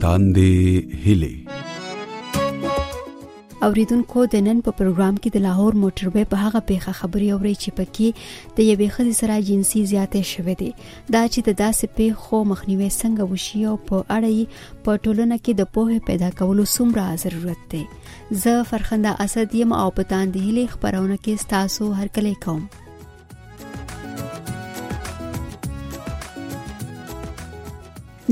تاندې هلي اوریدونکو د نن په پروګرام کې د لاهور موټروي په هغه پیښه خبري اوري چې پکې د یوې خزې سره جنسي زیاتې شوې دي دا چې د داسې پیښو مخنیوي څنګه وشي او په اړه یې په ټولنه کې د پوهه پیدا کولو څومره ضرورت دی زه فرخنده اسد یم او پتان دی هلي خبرونه کې تاسو هر کله کوم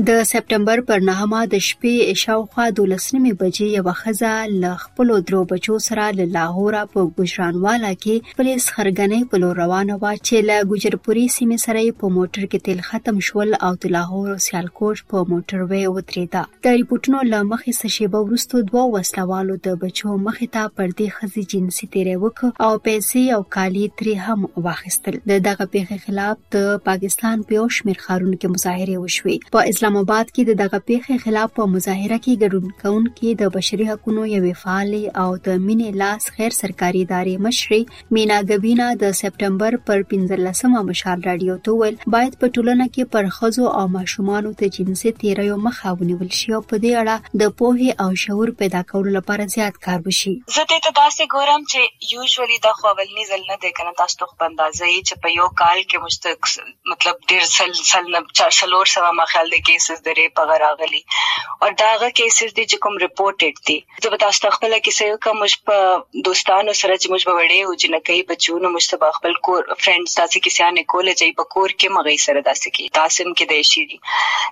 د سپټمبر پر نهمه د شپې شاوخوا دولسنیمې بجې یوه ښځه له خپلو درو بچو سره له لاهوره په ګجرانواله کې خپلې سخرګنۍ په لور روانه وه چې له ګجرپوري سیمې سره په موټر کې تیل ختم شول او د لاهور سیالکوټ په موټر وې ودرېده د رپوټونو له مخې څه شېبه وروسته دوو وسله والو د بچو مخې ته پر دې ښځې جنسي تېری وکړ او پیسې او کالي ترې هم واخیستل د دغه پیښې خلاف د پاکستان په یو شمېر ښارونو کې مظاهرې وشوې په اسلام آباد کې د دغه پیښې خلاف په مظاهره کې ګډون کوونکي د بشري حقوقو یوې فعالې او د مینې لاس خیر سرکاري ادارې مشرې مینا ګبینا د سپټمبر پر 15مه مشال رادیو ته ویل باید په ټولنه کې پر خزو او ماشومانو ته جنسي تیریو مخه ونیول شي او په دې اړه د پوهې او شعور پیدا کولو لپاره زیات کار وشي زه دې ته داسې ګورم چې یوزولي دا خو اولنی ځل نه دی کنه تاسو ته خو په اندازه یې چې په یو کال کې موږ ته مطلب ډیر سل سل نه چار سلور سوا ما خیال دی کیسز درې په غراغلي او دا هغه کیسز دي چې کوم رپورټډ دي زه به تاسو ته خپله کیسه یو کوم موږ په دوستانو سره چې موږ به وړې او جنکۍ بچو نو موږ ته به خپل کور فرینډز داسې کیسیانې کوله چې په کور کې مغې سره داسې کې تاسو هم کې دی شي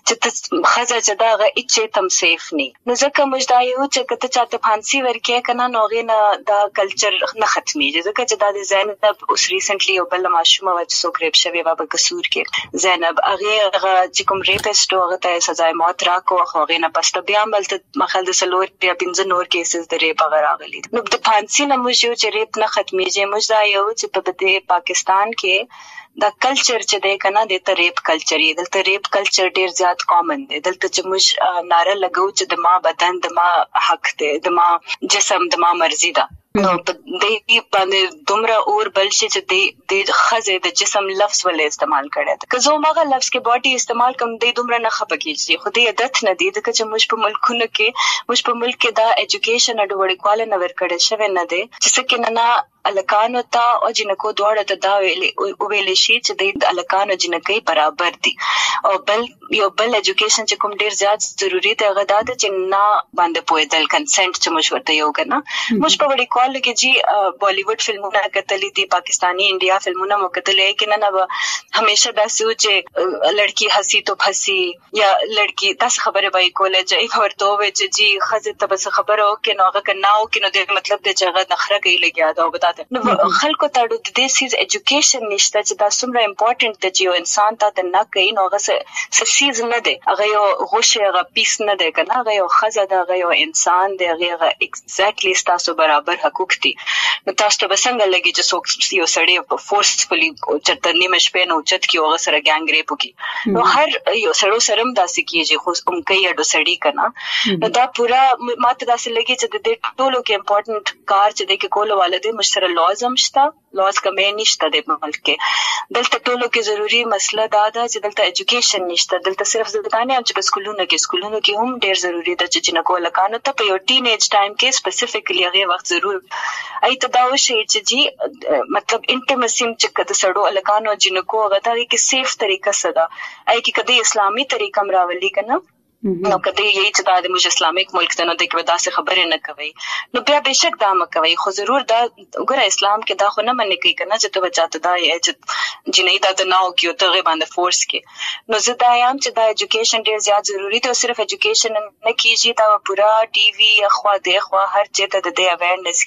چې ته خزه چې دا غ اچ تم سیف نه نو ځکه موږ دا یو چې کته چاته فانسی ورکې کنه نو غې نه دا کلچر نه ختمي ځکه چې دا د زینب اوس ریسنټلی یو بل ماشوم و چې څوک ریپ شوی و په قصور کې زینب هغه چې کوم ریپسټ هغه ته سزا موت راکو هغه نه پسته بیا ملته مخه د څلور یا پنځه نور کیسز د ریپ هغه راغلي دي نو د پانسی نه موږ یو چې ریپ نه ختمیږي موږ دا یو چې په دې پاکستان کې دا کلچر چې دی کنه د ته ریپ کلچر یې دلته ریپ کلچر ډیر زیات کامن دی دلته چې موږ ناره لګو چې د ما بدن د ما حق دی د ما جسم د ما مرزي ده نو په دې باندې دومره اور بل شي چې دې دې خزه د جسم لفظ ول استعمال کړي دا که زه مغه لفظ کې باډي استعمال کوم دې دومره نه خپه کیږي خو دې عادت نه دي ځکه چې موږ په ملکونو کې موږ په ملک کې دا اډوکیشن اډو وړي کول نه ور کړی شوی نه دی چې سکه نه نه الکانو ته او جنکو دواړو ته دا ویل ویل شي چې د الکانو جنکې برابر دي او بل یو بل ایجوکیشن چې کوم ډیر زیات ضروری دی هغه دا ده چې نه باندې پوهېدل کنسنټ چې موږ ورته یو کنه موږ په وړي کال کې جی بالیووډ فلمونه کتلې دي پاکستانی انډیا فلمونه مو کتلې کې نه نه همیشه دا سوچ چې لړکی حسی تو پھسی یا لړکی تاسو خبره وای کوله چې ورته وې چې جی خزه ته بس خبره او کې نو هغه کناو کې نو د مطلب د جګړه نخره کوي لګیا دا وبدات نو خلکو ته د دې سیز ایجوکیشن نشته چې دا څومره امپورټنت دی چې یو انسان ته د نه کوي نو هغه څه سیز نه دی هغه یو غوښه هغه پیس نه دی کنه هغه یو خزه ده هغه یو انسان دی هغه هغه ایگزیکټلی تاسو برابر حقوق دي نو تاسو ته بسنګ لګي چې څوک یو سړی فورسفلی چرته نیمه شپه نو چت کې هغه سره ګانګ ریپ کی نو هر یو سړو سرم داسې کیږي خو هم کوي اډو سړی کنه نو دا پورا ماته داسې لګي چې د دې ټولو کې امپورټنت کار چې د کې کولو والده مشتر لوز هم شته لوز کمې نشته د ملک کې دلته ټولو کې ضروری مسله دا ده چې دلته اډوকেশন نشته دلته صرف زدانه هم چې په سکولونو کې سکولونو کې هم ډیر ضروری ده چې جنکو لکانو ته په یو ټین ایج ټایم کې سپیسیفیکلی هغه وخت ضرور ای ته دا وشي چې جی مطلب انټیمسیم چې کده سړو لکانو جنکو غته کې سیف طریقه سره ای کې کده اسلامي طریقه مراولي کنه نو که دی یی چه دا د موژ اسلامیک ملک ده نو دی کی به داسی خبری نه کوی نو بیا بیشک دا مه کوی خو ضرور دا ګوره اسلام کی دا خو نه منی کوی کنه چه ته به چاته دا یی چه جنی دا د ناو کی او ته هغی باندی فورس کی نو زه دا یم چه دا ایجوکیشن ډیر زیات ضروری دی او صرف ایجوکیشن نه کیژی دا به پوره ټی وی اخوا دیخوا هر چیرته د دی اویرنس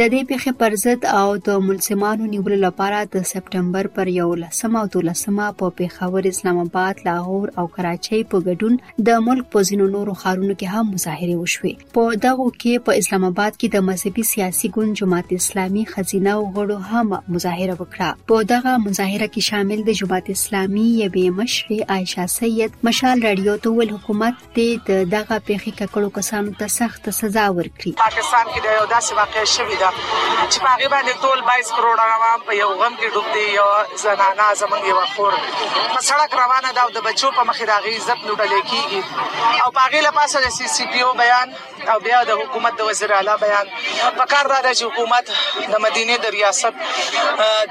د دې پېښې پر ضد او د ملزمانو نیولو لپاره د سپټمبر پر یولسمه او دولسمه په پېښور، اسلام آباد، لاهور او کراچۍ په ګډون د ملک په ځینو نورو ښارونو کې هم مظاهرې وشوې. په دغو کې په اسلام آباد کې د مذهبي سیاسي ګوند جماعت اسلامي ښځینه او غړو هم مظاهره وکړه. په دغه مظاهره کې شامل د جماعت اسلامي یوې مشرې عایشه سید مشال راډیو ته وویل حکومت دې د دغه پیښې ککړو کسانو ته سخت سزا ورکړي پاکستان کې د یو داسې واقع شوې ده چې په هغه باندې ټول 22 کروڑ عوام په یو غم کې ډوب دي یو زنانه زمونږ یو خور په سړک روانه ده او د بچو په مخ راغی عزت لوټل کیږي او په هغه لپاسه د سی سی پی او بیان او بیا د حکومت د وزیر اعلی بیان په کار را دی چې حکومت د مدینه د ریاست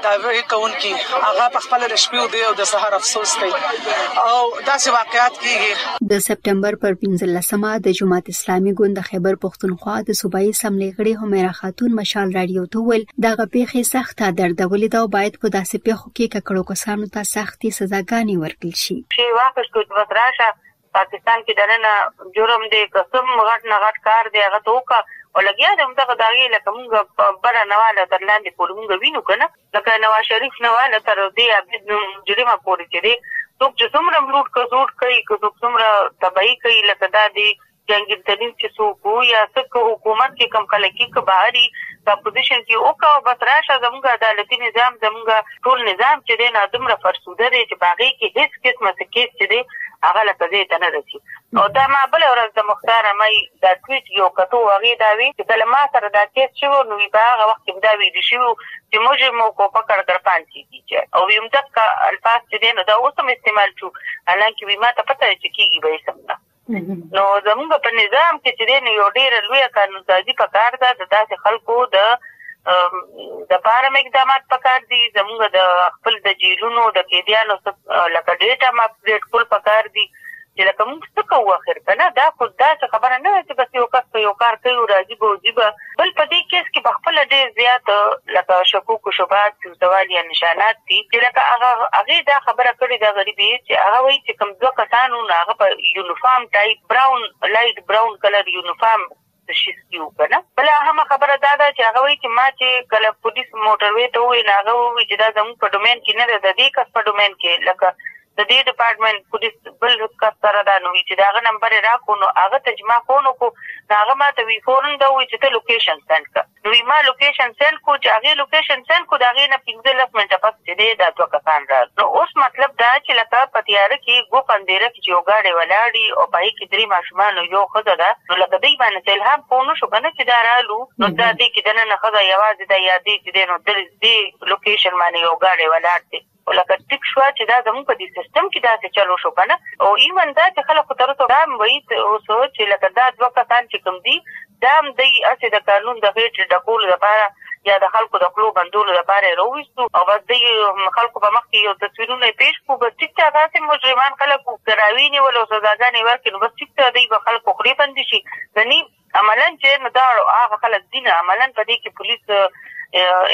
داوی کون کی هغه په خپل د شپې او د او د سحر افسوس کوي او داسې واقعیات کیږي د سپټمبر پر 15مه د جماعت اسلامي ګوند د خیبر پښتونخوا د صوبایي سملې غړي همیرا خاتون مشال رادیو ته ویل دغه پیښې سخته دردولې ده او باید په داسې پیښو کې ککړو کسانو ته سختې سزاګانې ورکړل شي چې واپس کوټ وتراشه پاکستان کې دننه جرم دی که څوم غټ نه غټ کار دی هغه ته وکړه او لګیا دی همدغه داغې لکه مونږ په بره نواله تر لاندې پورې مونږ وینو کنه لکه نواز شریف نواله تر دې عبید مجرمه پورې چې دی څوک چې څومره لوټ که زوټ کوي که څوک څومره تبعی کوي لکه دا دی جنگیر تلین چې څوک یا څوک حکومت کې کم خلک کې بهاري د اپوزیشن کې او کا بس راشه زموږ عدالتي نظام زموږ ټول نظام چې دی نا دومره فرسوده دی چې په هغې کې هېڅ قسمه څه کېس چې دی هغه لکه ځای ته نه رسي او دا ما بله ورځ د مختار امای دا ټویټ یو کتو هغې دا وی چې کله ما سره دا کېس شوی نو وی په هغه وخت کې دا ویلي شوي وو چې موږ مو کو په کړ کړ پانسي دي چې او وی همدغه الفاظ چې دی نو دا اوس هم استعمال شو حالانکه وی ما ته پته چې کېږي به یې سم نه نو زمونږ په نظام کې چې دی نو یو ډیره لویه قانونسازي پکار ده د داسې خلکو د د پاره مې اقدامات پکار دي زمونږ د خپل د جیلونو د قیدیانو لکه ډیټا هم اپډیټ کول پکار دي چې لکه موږ څه کوو اخر کنه دا خو داسې خبره نه ده چې بس یو کس په یو کار کوي او راځي به وځي به بل په دې کېس کې پخپله ډېر زيات لکه شکوک و شبهات سوزوال يا نشانات دي چې لکه هغه هغې دا خبره کړې ده غريبې چې هغه وايي چې کوم دوه کسان وو نو هغه په يونيفارم ټايپ براون لايټ براون کلر يونيفارم تشخیص کیو کنه بل اهمه خبره دا ده چې هغه وایي چې ما چې کله پولیس موټر وې ته وې ناغه وې چې دا زموږ په ډومین کې نه ده د دې کس په ډومین کې لکه د دې ډپارټمنټ پولیس بل کس سره دا نوي چې داغه نمبر یې راکو نو هغه ته چې ما فون وکړو نو هغه ما ته وی فورن دا وی چې ته لوکیشن سند کړه نو وی ما لوکیشن سند کو چې هغه لوکیشن سند کو دا غي نه 15 منټه پس چې دې دا دوه کسان را نو اوس مطلب دا چې لکه په تیار کې ګو پندېره کې یو ګاډي ولاړی او په هي کې درې ماشومان یو خزه ده نو لکه دې باندې تل هم فون شو کنه چې دا رالو نو دا دې کې دنه نه خزه یوازې دا یادې چې دې نو دې لوکیشن باندې یو ګاډي ولاړ دی خو لکه ټیک شوه چې دا زموږ په دې سیستم کې داسې چل وشو که نه او ایون دا چې خلک خو تر اوسه دا هم وایي اوس چې لکه دا دوه کسان چې کوم دي دا هم دوی هسې د قانون د غېټې ډکولو لپاره یا د خلکو د خلو بندولو لپاره یې راوویستو او بس دوی خلکو په مخ کې یو تصویرونه یې پېش کړو بس ټیک ته داسې مجرمان خلک راویې نیول او سزاګانې یې ورکړې نو بس ټیک ته دوی به خلکو خولې بندې شي یعنی عملا چې نو دا هغه خلک دي نه عملا په دې کې پولیس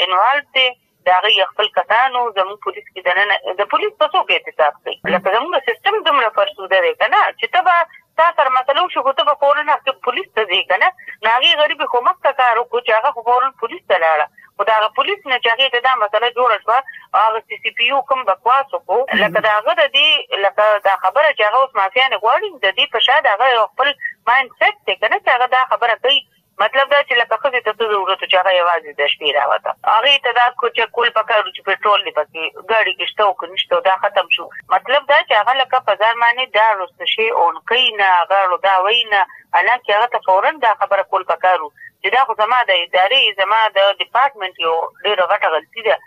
انوالو دی د هغوی له خپل کسانو زموږ پولیس کې دننه د پولیس په څوک اعتصاب کوي لکه زموږ سیستم دومره فرسوده دی کنه چې ته به تا سره مسله وشي خو ته به فورا هغه پولیس ته ځې کنه نو هغې غریبې خو مخ ته کار وکړو چې هغه خو فورا پولیس ته لاړه خو د هغه پولیس نه چې هغې ته دا مسله جوړه شوه او هغه سي سي پي یو کوم بکواس وکړو لکه د هغه د دې لکه دا خبره چې هغه اوس مافیانې غواړي د دې په شا د هغه خپل مایند سیټ دی کنه چې هغه دا خبره کوي مطلب دا چې لکه ښځې ته څه ضرورت و چې هغه یوازې د شپې راوته هغې ته دا کوچه کول پکار و چې پټرول دې پکې ګاډي کې شته او که نشته دا ختم شو مطلب دا چې هغه لکه په ځان باندې دا رسته شي اونکي نه هغه دا وایي نه حالانکه هغه ته فورا دا خبره کول پکار و چې دا خو زما د ادارې زما د ډپارټمنټ یو ډېره غټه غلطي ده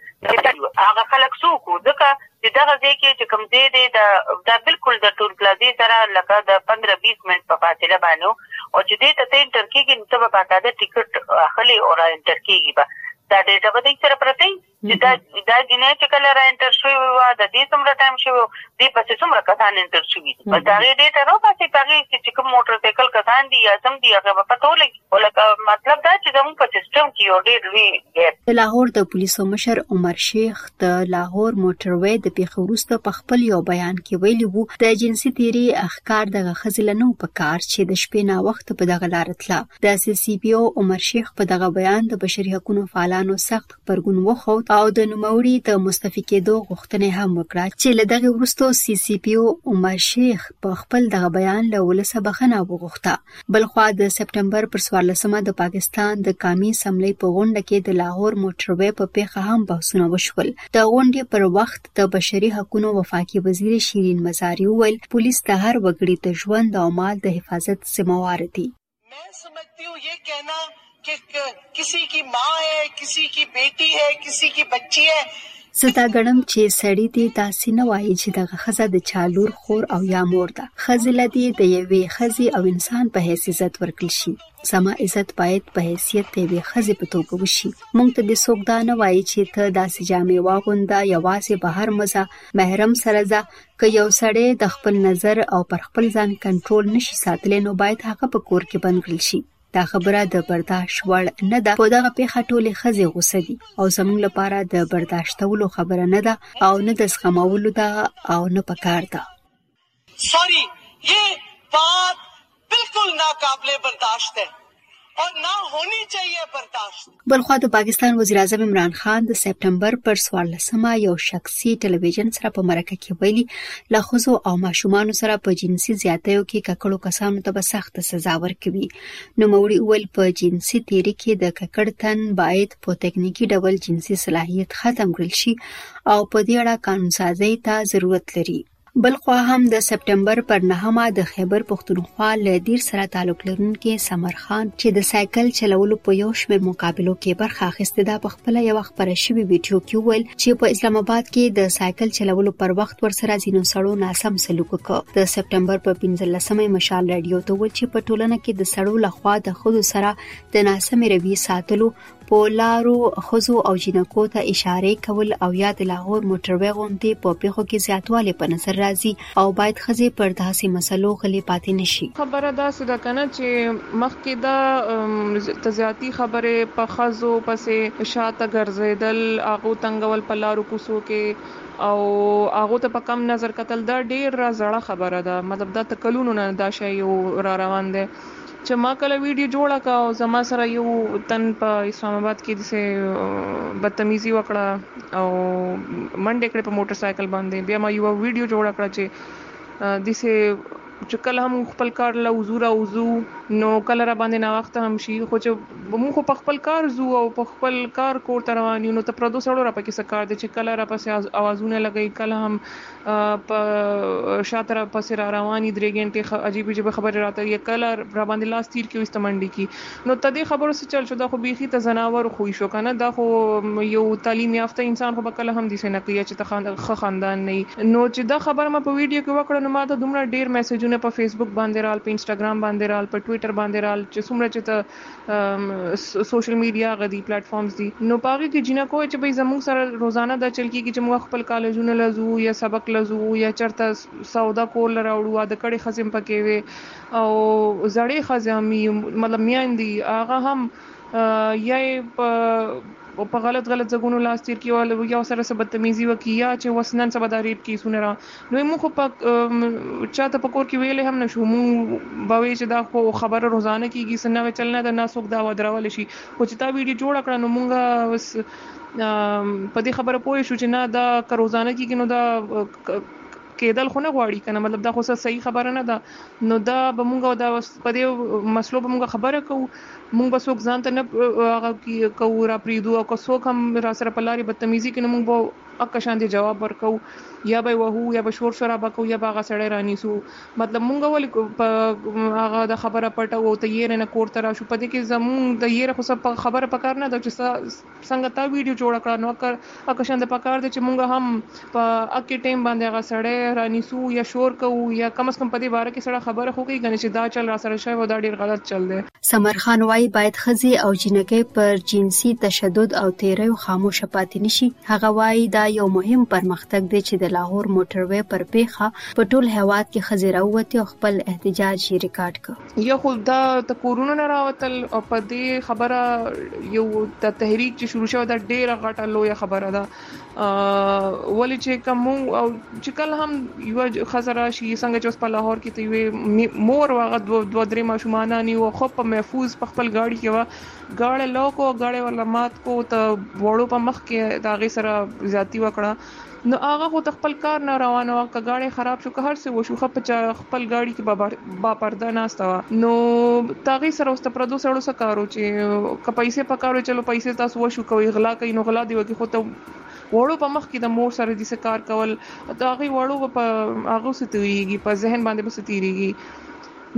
هغه خلک څوک وو ځکه چې دغه ځای کې چې کوم ځای دی دا دا بالکل د ټول پلازې سره لکه د 15 20 منټ په فاصله باندې او چې دې ته ته انټر کېږي نو ته به باقاعده ټیکټ اخلي او را انټر کېږي به دا ډېټا به دې سره پرته وي چې دا دا جنې چې کله را انټر شوی و د دې څومره ټایم شوی دې پسې څومره کسان انټر شوی دي بس دا غي ډېټا راو پاتې پغې چې کوم موټر سایکل کسان دي یا سم دي هغه په پتو لګي خو لکه مطلب دا چې زموږ په سیستم کې یو ډېر لوی ګیپ د لاهور د پولیسو مشر عمر شیخ د لاهور موټروي د پیښې وروسته په خپل یو بیان کې ویلي وو د جنسي تیری اخکار دغه خزې له نو په کار چې د شپې نا وخت په دغه لار تله د سي سي پی او عمر شیخ په دغه بیان د بشري حقوقو فعالانو سخت خبرګون وخو او د نوموړي د مستفی کېدو غوښتنه هم وکړه چې له دغه وروسته سي سي پی او عمر شیخ په خپل دغه بیان له ولسه بخنه وغوښته بلخوا د سپټمبر پر څوارلسمه د پاکستان د قامي اسمبلۍ په غونډه کې د لاهور موټروې په پیښه هم بحثونه وشول د غونډې پر وخت د بشري حقوقو وفاقي وزیر شیرین مزاري وویل پولیس د هر وګړي د ژوند او مال د حفاظت ذمہوار دي که کسی کی ما هی کسی کی بیټی هی کسی کی بچی هی. زه دا ګڼم چې سړي دې داسې نه وايي چې دغه ښځه د چا لور، خور او یا مور ده. ښځې له دې د یوې ښځې او انسان په حیث عزت ورکړل شي. زما عزت باید په حیثیت د یوې ښځې په توګه وشي. موږ ته دې څوک دا نه وايي چې ته داسې جامې واغونده، یوازې بهر مه ځه، محرم سره ځه. که یو سړی د خپل نظر او پر خپل ځان کنټرول نه شي ساتلی، نو باید هغه په کور کې بند کړل شي. دا خبره د برداشت وړ نه ده په دغه پیښه ټولې خزې غوسه دي او زموږ لپاره د برداشتولو خبره نه ده او نه د زغمولو ده او نه پکار ده سوري یې بات بالکل ناقابل برداشت ده او نه هونی چاهیه برداشت بلخوا د پاکستان وزیراعظم عمران خان د سپټمبر پر څوارلسمه یو شخصي ټلویزیون سره په مرکه کې ویلي له ښځو او ماشومانو سره په جنسي زیاتیو کې ککړو کسانو ته به سخته سزا ورکوي نوموړي وویل په جنسي تیري کې د ککړ تن باید په تکنیکي ډول جنسي صلاحیت ختم کړل شي او په دې اړه قانونسازۍ ته ضرورت لري بلخوا هم د سپټمبر پر نهمه د خیبر پښتونخوا له دیر سره تعلق لرونکي سمر خان چې د سایکل چلولو په یو شمېر مقابلو کې برخه اخیستې ده په خپل یو خبره شوی ویډیو کې وویل چې په اسلام آباد کې د سایکل چلولو پر وخت ورسره ځینو سړو ناسم سلوک وکړ د سپټمبر په 15مې مشال رادیو ته وویل چې په ټولنه کې د سړو لخوا د خود سره د ناسمې روي ساتلو په لارو ښځو او جینکو ته اشاره کول او یا د لاهور موټروي غونډې په پیښو کې زیاتوالی په نظر راځي او باید ښځې پر داسې مسلو غلې پاتې نشي خبره دا سده کنه چې مخکې دا تزیاتی خبره په ښځو پسې شاته ګرځیدل هغه تنګول په لارو کوسو کې او هغه ته په کم نظر کتل دا ډیر را زړه خبره ده مطلب دا تکلونو نه دا شی را روان دی چه ما کله ویډیو جوړه کړه او زما سره یو تن په اسلام آباد کې دسې بدتمیزی وکړه او منډې کړې په موټر سایکل باندې بیا ما یوه ویډیو جوړه کړه چې دسې چې کله هم خپل کار له وضو را وضو نو کله را باندې ناوخته هم شي خو چې موږ په خپل کار ځو او په خپل کار کور ته روان یو نو ته پردو سړو را پکې څه کار دی چې کله را پسې اوازونه لګوي کله هم په شاته را پسې را رواني درې ګنټې خ... عجیب عجیب خبرې راته یې کله را باندې لاس تیر کې وسته منډي کی نو ته دې خبرو څه چل شو دا خو بیخي ته زناور خوی شو کنه دا خو یو تعلیم یافته انسان خو به کله هم دسې نه کوي چې ته خه خاندان نه یي نو چې دا خبره ما په ویډیو کې وکړه نو ماته دومره ډیر میسجونه په فیسبوک باندې رال په انسټاګرام باندې رال په ټویټر باندې رال چې څومره چې ته سوشل میډیا هغه دي پلیټ فارمز دي نو په هغه کې جنکو چې به زموږ سره روزانه دا چل کېږي چې موږ خپل کالجونه لزو یا سبق لزو یا چرته سودا کول راوړو د کړې خزم پکې وي او زړې خزم مطلب میاندي هغه هم یا په په غلط غلط ځګونو لاس تیر کیول یو سره سبتمیزي وکي یا چې وسنن سبا د ریپ کیسونه را نو موږ خو چا ته په کور کې ویلی هم نه شو، موږ به وې چې دا خو خبره روزانه کېږي، څه نوی چل نه ده، نه څوک دا ودرولی شي، خو چې تا ویډیو جوړه کړه نو موږ اوس په دې خبره پوه شو چې نه دا که روزانه کېږي نو دا کېدل خو نه غواړي کنه مطلب دا خو څه صحیح خبره نه ده، نو دا به موږ دا په دې مسلو به موږ خبره کوو، موږ به څوک ځان ته نه هغه کوو راپرېږدو او که څوک هم راسره په لارې بدتمیزي کوي نو موږ به اکه شان دې جواب ورکو یا به یې وهو یا به شور شرابه کوو یا به هغه سړی رانیسو مطلب مونږ ولې په هغه دا خبره پټه وو ته یې نه کور ته راشو په دې کې زمونږ د یې خو سب خبره پکار نه ده چې څنګه تا ویډیو جوړ کړه نو اکه اکه شان د پکار دې چې مونږ هم په اکه ټیم باندې هغه سړی رانیسو یا شور کوو یا کم از کم په دې باره کې سړی خبره خو کوي کنه چې دا چل را سره شوی دا ډیر غلط چل دی ثمر خان وایي باید ښځې او جینکۍ پر جنسي تشدد او تیریو خاموشه پاتې نشي هغه وایي دا یو مهم پرمختګ دی چې د لاهور موټروي پر پیښه په ټول هیواد کې ښځې راووتې او خپل احتجاج یې ریکارډ کړ یو خو دا د کورونو نه راوتل او په دې خبره یو د تحریک چې شروع شو دا ډیره غټه لویه خبره ده ولې چې که مو او چې کله هم یو خزه راشي څنګه چې اوس په لاهور کې ته وي مور واغه دو دو درې ماشومان ني او خو په محفوظ په خپل گاډي کې و گاړه لوکو غړې ولا مات کو ته وړو په مخ کې دا غي سره زیاتی وکړه نو هغه خو خپل کار نه روانه وخت غاړي خراب شو که هر څه وشو خپ چا خپل ګاډي کې با پرده ناسته وه نو تاغي سره اوس پردو سړو سره کارو چې که پیسې پکارو چلو پیسې تاسو وشو کوي غلا کوي نو غلا دی وکي خو ته وړو په مخ کې د مور سره دي کار کول دا غي وړو په هغه ستويږي په ذهن باندې بس تیریږي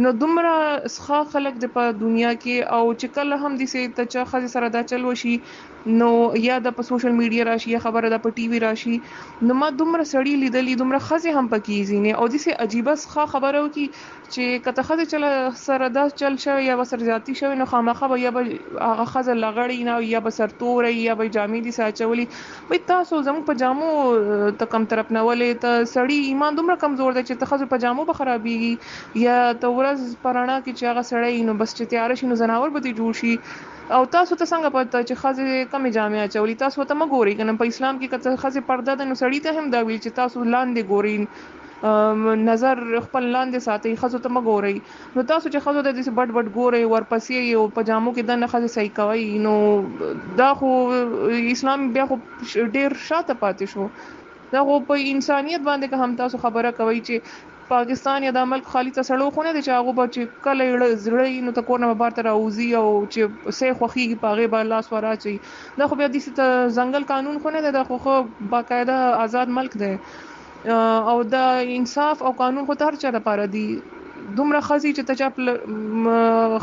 نو دومره ښه خلک د په دنیا کې او چې کله هم دي سي ته چا خځه سره دا چل وشي نو یا د په سوشل میډیا راشي یا خبره د په ټي وي راشي نو ما دومره سړی لیدلی دومره خزه هم پکې زینې او دسه عجیب ښه خبره وکي چې کته خزه چل سره دا چل شوی یا وسر زیاتی شوی نو خامخه به یا به هغه خزه لغړی نه یا به سرتور یا به جامې دي ساچولی به تاسو زمو په جامو ته کم طرف نه ولې ته سړی ایمان دومره کمزور دی چې ته خزه په جامو به خرابېږي یا ته ورځ پرانا کې چې هغه سړی نو بس چې تیار شي نو زناور به دې جوړ شي او تاسو ته څنګه پته ده چې ښځې کومې جامې اچولي تاسو ورته مه ګورئ کنه په اسلام کې که څه ښځې پرده ده نو سړي ته هم دا ویل چې تاسو لاندې ګورئ نظر خپل لاندې ساتئ ښځو ته مه ګورئ نو تاسو چې ښځو ته داسې بټ بټ ګورئ ورپسې یئ او په جامو کې دننه ښځې صحیح کوئ نو دا خو اسلام بیا خو ډیر شاته پاتې شو دا خو په انسانیت باندې که هم تاسو خبره کوئ چې پاکستان يا دا ملک خالي څه سړو خو نه دی چې هغو به چې کله يې زړه يي نو ته کور نه به بهر ته راوځي او چې څه يې خوښيږي په هغې به لاس ور اچوي دا خو بيا ديسې ته ځنګل قانون خو نه دی دا خو ښه باقاعده ازاد ملک دی او دا انصاف او قانون خو ته هر چا لپاره دي دومره خزي چې ته چا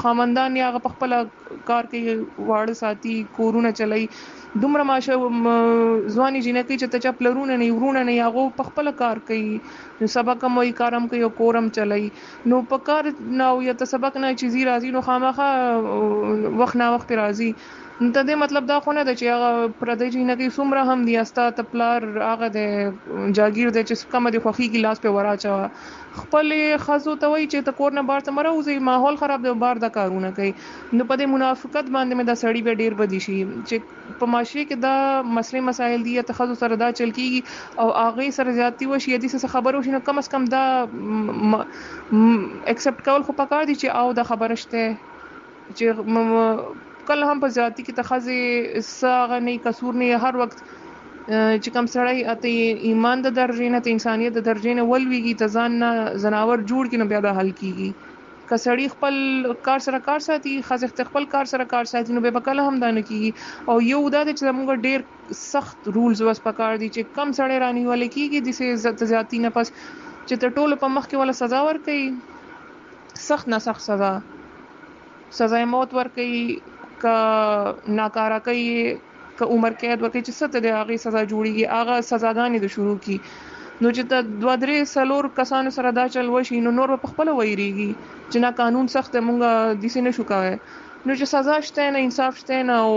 خامندان يا هغه په خپل کار کې واړه ساتي کورونه چلي دومره ماشه ځواني جینکۍ چې ته چا پلرونه نه یي وروڼه نه یي هغو په خپله کار کوي نو سبق هم وایي کار هم کوي او کور هم چلوي نو په کار نه او یا ته سبق نه چې ځي راځي نو خامخا وخت ناوخت پرې راځي نو ته دې مطلب دا خو نه ده چې هغه پردۍ جینکۍ څومره هم دي ستا ته پلار هغه دی جاګیر دی چې کومه دې خوښیږي لاس پرې وراچوه خپلې ښځو ته وایي چې ته کور نه بار ته مه راوځئ ماحول خراب دی او بار دا کارونه کوي نو په دې منافقت باندې مې دا سړي بیا ډېر بدي شي چې په معاشرې کې دا مسلې مسایل دي یا ته ښځو سره دا چل کېږي او هغې سره زیاتي وشي یا دې څه خبر وشي نو کم از کم دا اکسپټ کول خو پکار دي چې او دا خبره شته چې کله هم په زیاتي کې ته ښځې څه هغه نه قصور نه هر وخت چې کم سړی اته ایمان د درجې نه ته انسانیت د درجې نه ولویږي ته ځان نه ځناور جوړ کړي نو بیا دا حل کیږي که سړی خپل کار سره کار ساتي، ښځه د خپل کار سره کار ساتي، نو بیا به کله هم دا نه کېږي او یو دا دی چې زموږ ډېر سخت رولز وس په کار دي چې کوم سړی رانیول کېږي د څه عزت زیاتي نه پس چې تر ټولو په مخکې وله سزا ورکوي سخت نه سخت سزا سزای موت ورکوي که ناکاره کوي یې که عمر قید ورکړي چې څه ته د هغې سزا جوړیږي هغه سزاګانې د شروع کړي نو چې ته دوه درې څلور کسانو سره دا چل وشي نو نور به پخپله ویریږي چې نه قانون سخت دی مونږ داسې نشو کوی نو چې سزا شته نه انصاف شته نه او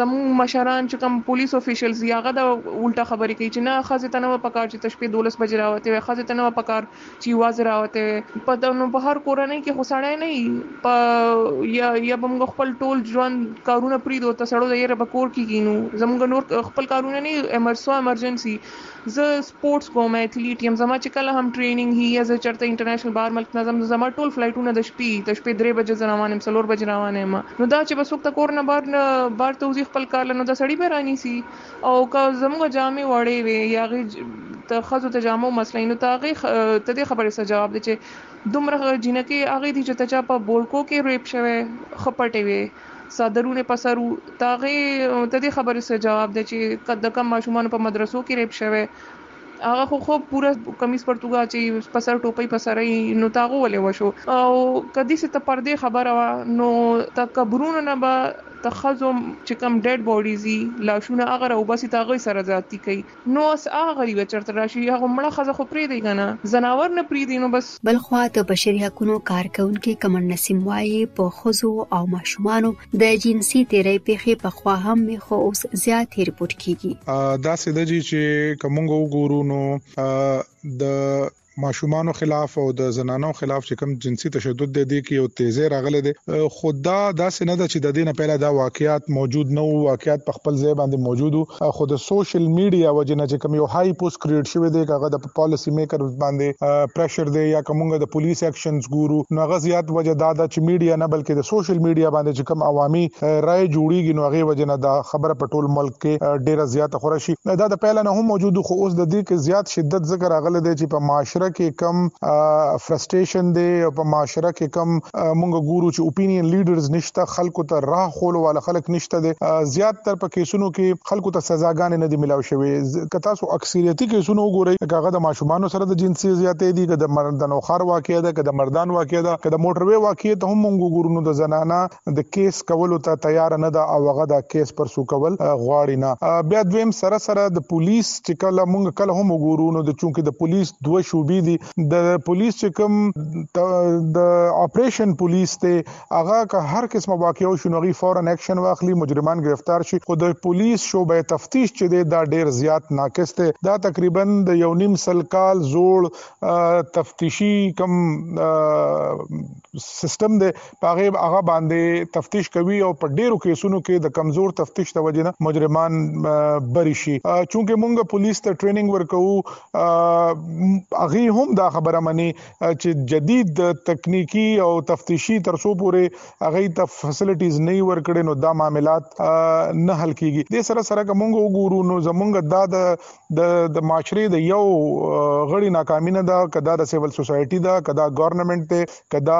زموږ مشران چې کوم پولیس افیشلز دي هغه د الټا خبرې کوي چې نه ښځې ته نه وه پکار چې ته شپې دولس بجې راوتې وای ښځې ته نه وه پکار چې یوازې راوتی وی په د نو په هر کورنۍ کې خو سړی نه یی په یا یا به موږ خپل ټول ژوند کارونه پریدو ته سړو د یره په کور کې کینو زموږ نور خپل کارونه نه امر سو امرجنسي زه سپورتس کوم اثلیټ یم زما چې کله هم ټریننګ هی یا زه چرته انټرنیشنل بار ملک نظم زما ټول فلایټونه د شپې د شپې درې بجې زه روان یم څلور بجې روان یم نو دا چې به څوک د کور نه بار بار توزی خپل کار لنو دا سړی به رانیسی او که زموږ جامې وړې وې یا هغې د ښځو د جامو مسله وي نو ته هغې ته دې خبرې څه جواب دی چې دومره جینکې هغې دي چې ته چا په بورکو کې ریپ شوی ښه پټې وې څادرونه په سر وو ته هغې ته دې خبرې څه جواب دی چې د کم ماشومانو په مدرسو کې ریپ شوی هغه خو خو پوره کمیس پرتوګه چی په سر ټوپی په سر یی نو تاغو ولی وشو او که دسی ته پردی خبره وه نو ته قبرونو نه به ته ښځو چی کوم ډیډ باډیز یی لاشونه هغه راوباسی ته هغوی سره زیاتی کوی نو اس هغه غریبه چرته راشی هغه مړه ښځه خو پریدی کنه ځناور نه پریدی نو بس بلخوا د بشري حقونو کارکونکي کمر نسیم وایي په ښځو او ماشومانو د جنسي تیرۍ پیښې په خوا هم وي خو اوس زیاتې رپورټ کیږي دا سده جی چې کومګو وګورو نو د ماشومانو خلاف او د زنانو خلاف چې کوم جنسي تشدد دی دی کې یو تیزه راغله دی خو دا داسې نه ده چې د دې نه پیله دا واقعیات موجود نه وو واقعیات په خپل ځای باندې موجود خو د سوشل میډیا وجنه چې کوم یو های پوسټ کریټ شوی دی هغه د پالیسي میکرز باندې پریشر دی یا کومګه د پولیس اکشنز ګورو نو هغه زیات وجه دا ده چې میډیا نه بلکې د سوشل میډیا باندې چې کوم عوامي رائے جوړیږي نو هغه وجه نه دا خبره په ټول ملک کې ډیره زیاته خوره شي دا د پهل نه هم موجود خو اوس د دې کې زیات شدت ذکر اغله دی چې په معاشره کې کم فرستریشن دی او په معاشره کې کم مونږ ګورو چې اپینین لیډرز نشته خلکو ته راه خول والا خلک نشته دی زیات تر په کیسونو کې خلکو ته سزاګانې نه دی ملاو شوی که تاسو اکثریتي کیسونه وګورئ که هغه د ماشومانو سره د جنسي زیاتې دي که د مردنوخار واقعه ده که د مردان واقعه ده که د موټروي واقعه ته هم مونږ وګورو نو د زنانه د کیس کولو ته تیاره نه ده او هغه دا کیس پرسو کول غواړي نه بیا دویم سره سره د پولیس چې کله مونږ کله هم وګورو نو د چونکه د پولیس دوه شعبې دي د پولیس چې کوم د اپریشن پولیس ته هغه که هر قسمه واقعه وشي نو هغه فورا اکشن واخلي مجرمان گرفتار شي خو د پولیس شعبه تفتیش چې دی دا ډیر زیات ناقص دی دا تقریبا د یو نیم سل کال زوړ تفتیشي کم سیستم دی پاغه هغه باندې تفتیش کوي او په ډیرو کیسونو کې د کمزور تفتیش د وجې نه مجرمان بری شي چونکه مونږ پولیس ته ټریننګ ورکو هغه هم دا خبره مني چې جدید تکنیکی او تفتیشي ترڅو پورې هغه ته فسیلیټیز نه ورکړي نو دا معاملات نه حل کیږي د سره سره کومګ وګورو نو زمونږ دا د د معاشره د یو غړي ناکامی نه ده کدا د سیول سوسایټي ده کدا ګورنمنت ده کدا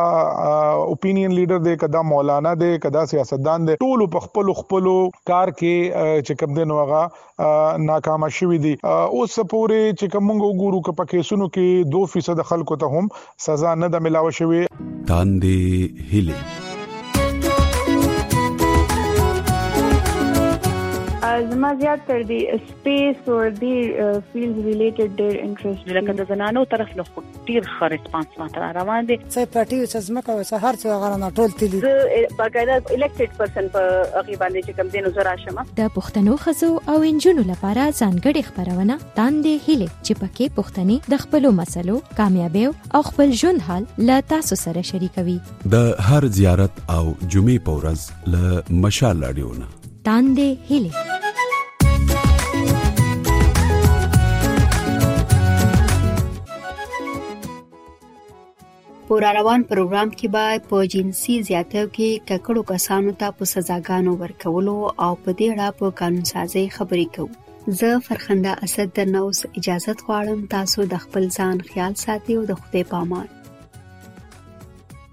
اپینین لیډر ده کدا مولانا ده کدا سیاستدان ده ټول په خپل خپل کار کې چې کوم دین وغه ناکام شوي دي اوس پورې چې کومګ وګورو که په کیسونو کې 2% خلکو ته هم سزا نه د ملاوي شوی تاندې هلي زما زیات تر دې سپیس او دې فیلډ ریلیټډ ډېر انټرېست لکه د زنانو طرف له ډیر ښه ریسپانس ماته را روان دي څه پټي څه زمکه او څه هر څه غره نه ټول تلي باقاعده الیکټډ پرسن په هغه باندې چې کم دینو زرا شمه د پښتنو خزو او انجونو لپاره ځانګړي خبرونه تاندې هله چې پکې پښتني د خپلو مسلو کامیابی او خپل ژوند حال له تاسو سره شریکوي د هر زیارت او جمعې پورز له مشال اډیونه تاندې هلي په را روان پروګرام کې به په جنسي زیاتیو کې ککړو کسانو ته په سزاګانو ورکولو او په دې اړه په قانون سازي خبرې کوو زه فرخنده اسد د نوس اجازه غواړم تاسو د خپل ځان خیال ساتي او د خپل پامان